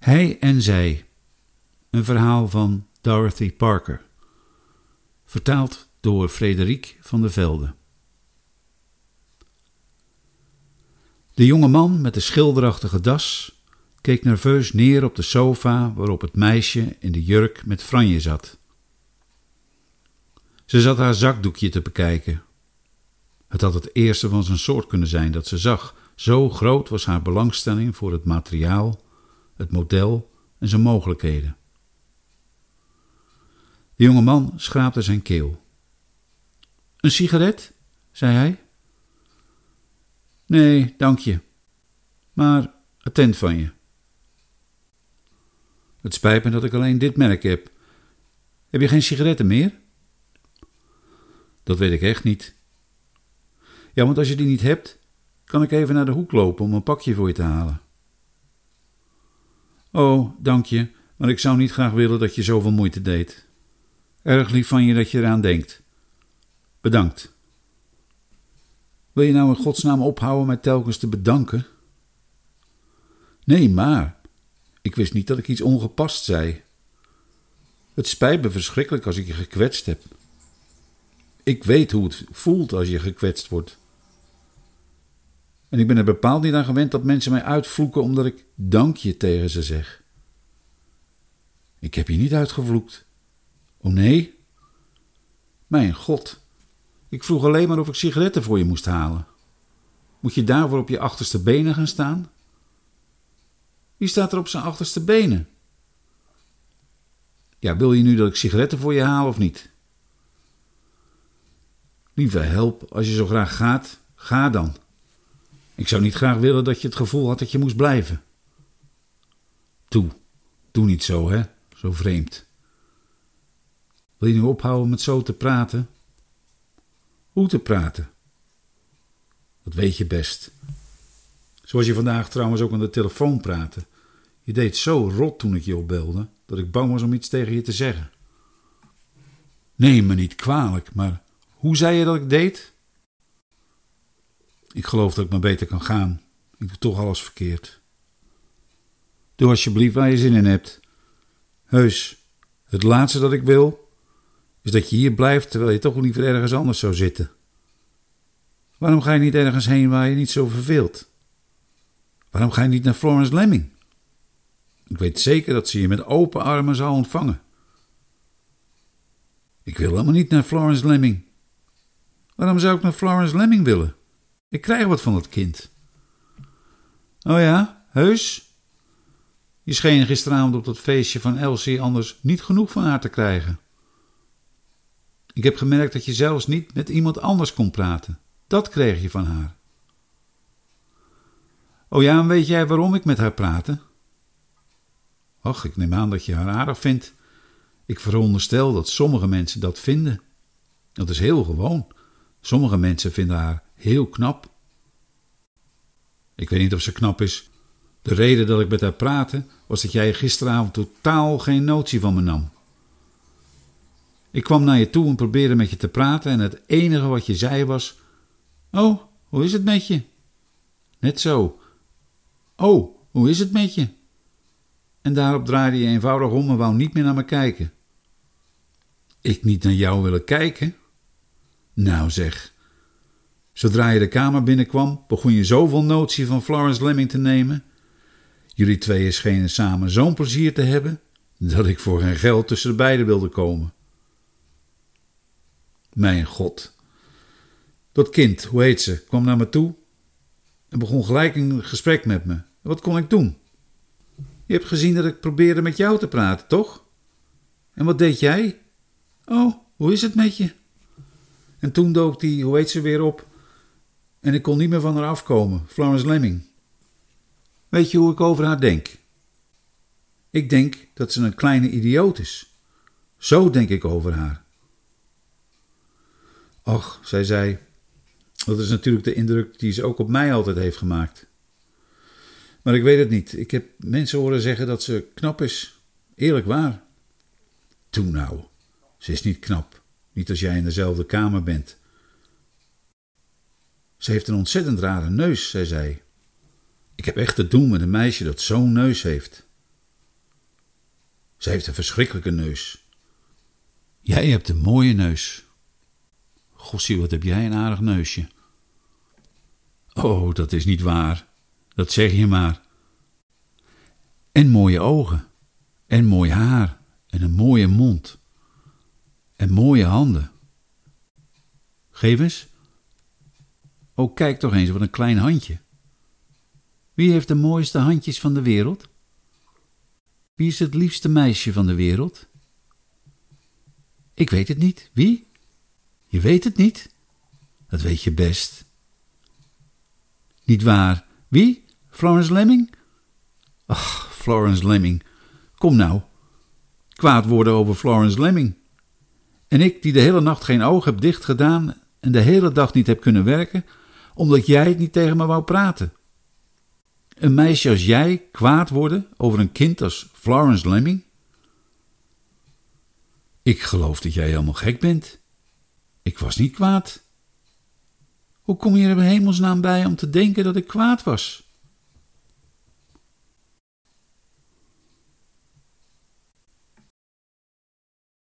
Hij en zij. Een verhaal van Dorothy Parker. Vertaald door Frederik van der Velde. De jonge man met de schilderachtige das keek nerveus neer op de sofa waarop het meisje in de jurk met franje zat. Ze zat haar zakdoekje te bekijken. Het had het eerste van zijn soort kunnen zijn dat ze zag. Zo groot was haar belangstelling voor het materiaal, het model en zijn mogelijkheden. De jonge man schraapte zijn keel. Een sigaret? zei hij. Nee, dank je. Maar attent van je. Het spijt me dat ik alleen dit merk heb. Heb je geen sigaretten meer? Dat weet ik echt niet. Ja, want als je die niet hebt, kan ik even naar de hoek lopen om een pakje voor je te halen. Oh, dank je, maar ik zou niet graag willen dat je zoveel moeite deed. Erg lief van je dat je eraan denkt. Bedankt. Wil je nou in godsnaam ophouden met telkens te bedanken? Nee, maar. Ik wist niet dat ik iets ongepast zei. Het spijt me verschrikkelijk als ik je gekwetst heb. Ik weet hoe het voelt als je gekwetst wordt. En ik ben er bepaald niet aan gewend dat mensen mij uitvloeken omdat ik dankje tegen ze zeg. Ik heb je niet uitgevloekt. Oh nee? Mijn god, ik vroeg alleen maar of ik sigaretten voor je moest halen. Moet je daarvoor op je achterste benen gaan staan? Wie staat er op zijn achterste benen? Ja, wil je nu dat ik sigaretten voor je haal of niet? Lieve help, als je zo graag gaat, ga dan. Ik zou niet graag willen dat je het gevoel had dat je moest blijven. Toe, doe niet zo, hè? Zo vreemd. Wil je nu ophouden met zo te praten? Hoe te praten? Dat weet je best. Zoals je vandaag trouwens ook aan de telefoon praatte. Je deed zo rot toen ik je opbelde, dat ik bang was om iets tegen je te zeggen. Neem me niet kwalijk, maar hoe zei je dat ik deed? Ik geloof dat ik maar beter kan gaan. Ik doe toch alles verkeerd. Doe alsjeblieft waar je zin in hebt. Heus, het laatste dat ik wil, is dat je hier blijft terwijl je toch liever ergens anders zou zitten. Waarom ga je niet ergens heen waar je niet zo verveelt? Waarom ga je niet naar Florence Lemming? Ik weet zeker dat ze je met open armen zou ontvangen. Ik wil helemaal niet naar Florence Lemming. Waarom zou ik naar Florence Lemming willen? Ik krijg wat van dat kind. Oh ja, heus? Je scheen gisteravond op dat feestje van Elsie anders niet genoeg van haar te krijgen. Ik heb gemerkt dat je zelfs niet met iemand anders kon praten. Dat kreeg je van haar. Oh ja, en weet jij waarom ik met haar praatte? Ach, ik neem aan dat je haar aardig vindt. Ik veronderstel dat sommige mensen dat vinden. Dat is heel gewoon. Sommige mensen vinden haar heel knap. Ik weet niet of ze knap is. De reden dat ik met haar praatte was dat jij gisteravond totaal geen notie van me nam. Ik kwam naar je toe en probeerde met je te praten en het enige wat je zei was: Oh, hoe is het met je? Net zo. Oh, hoe is het met je? En daarop draaide je eenvoudig om en wou niet meer naar me kijken. Ik niet naar jou willen kijken? Nou zeg. Zodra je de kamer binnenkwam, begon je zoveel notie van Florence Lemming te nemen. Jullie tweeën schenen samen zo'n plezier te hebben, dat ik voor geen geld tussen de beiden wilde komen. Mijn god. Dat kind, hoe heet ze, kwam naar me toe en begon gelijk een gesprek met me. Wat kon ik doen? Je hebt gezien dat ik probeerde met jou te praten, toch? En wat deed jij? Oh, hoe is het met je? En toen dook die, hoe heet ze weer op? En ik kon niet meer van haar afkomen, Florence Lemming. Weet je hoe ik over haar denk? Ik denk dat ze een kleine idioot is. Zo denk ik over haar. Och, zei zij, dat is natuurlijk de indruk die ze ook op mij altijd heeft gemaakt. Maar ik weet het niet. Ik heb mensen horen zeggen dat ze knap is. Eerlijk waar. Toe nou. Ze is niet knap. Niet als jij in dezelfde kamer bent. Ze heeft een ontzettend rare neus, zei zij. Ik heb echt te doen met een meisje dat zo'n neus heeft. Ze heeft een verschrikkelijke neus. Jij hebt een mooie neus. Gossie, wat heb jij een aardig neusje. Oh, dat is niet waar. Dat zeg je maar. En mooie ogen. En mooi haar. En een mooie mond. En mooie handen. Geef eens. Oh, kijk toch eens, wat een klein handje. Wie heeft de mooiste handjes van de wereld? Wie is het liefste meisje van de wereld? Ik weet het niet. Wie? Je weet het niet? Dat weet je best. Niet waar. Wie? Florence Lemming? Ach, Florence Lemming. Kom nou. Kwaad worden over Florence Lemming. En ik, die de hele nacht geen oog heb dicht gedaan en de hele dag niet heb kunnen werken, omdat jij niet tegen me wou praten. Een meisje als jij kwaad worden over een kind als Florence Lemming? Ik geloof dat jij helemaal gek bent. Ik was niet kwaad. Hoe kom je er in hemelsnaam bij om te denken dat ik kwaad was?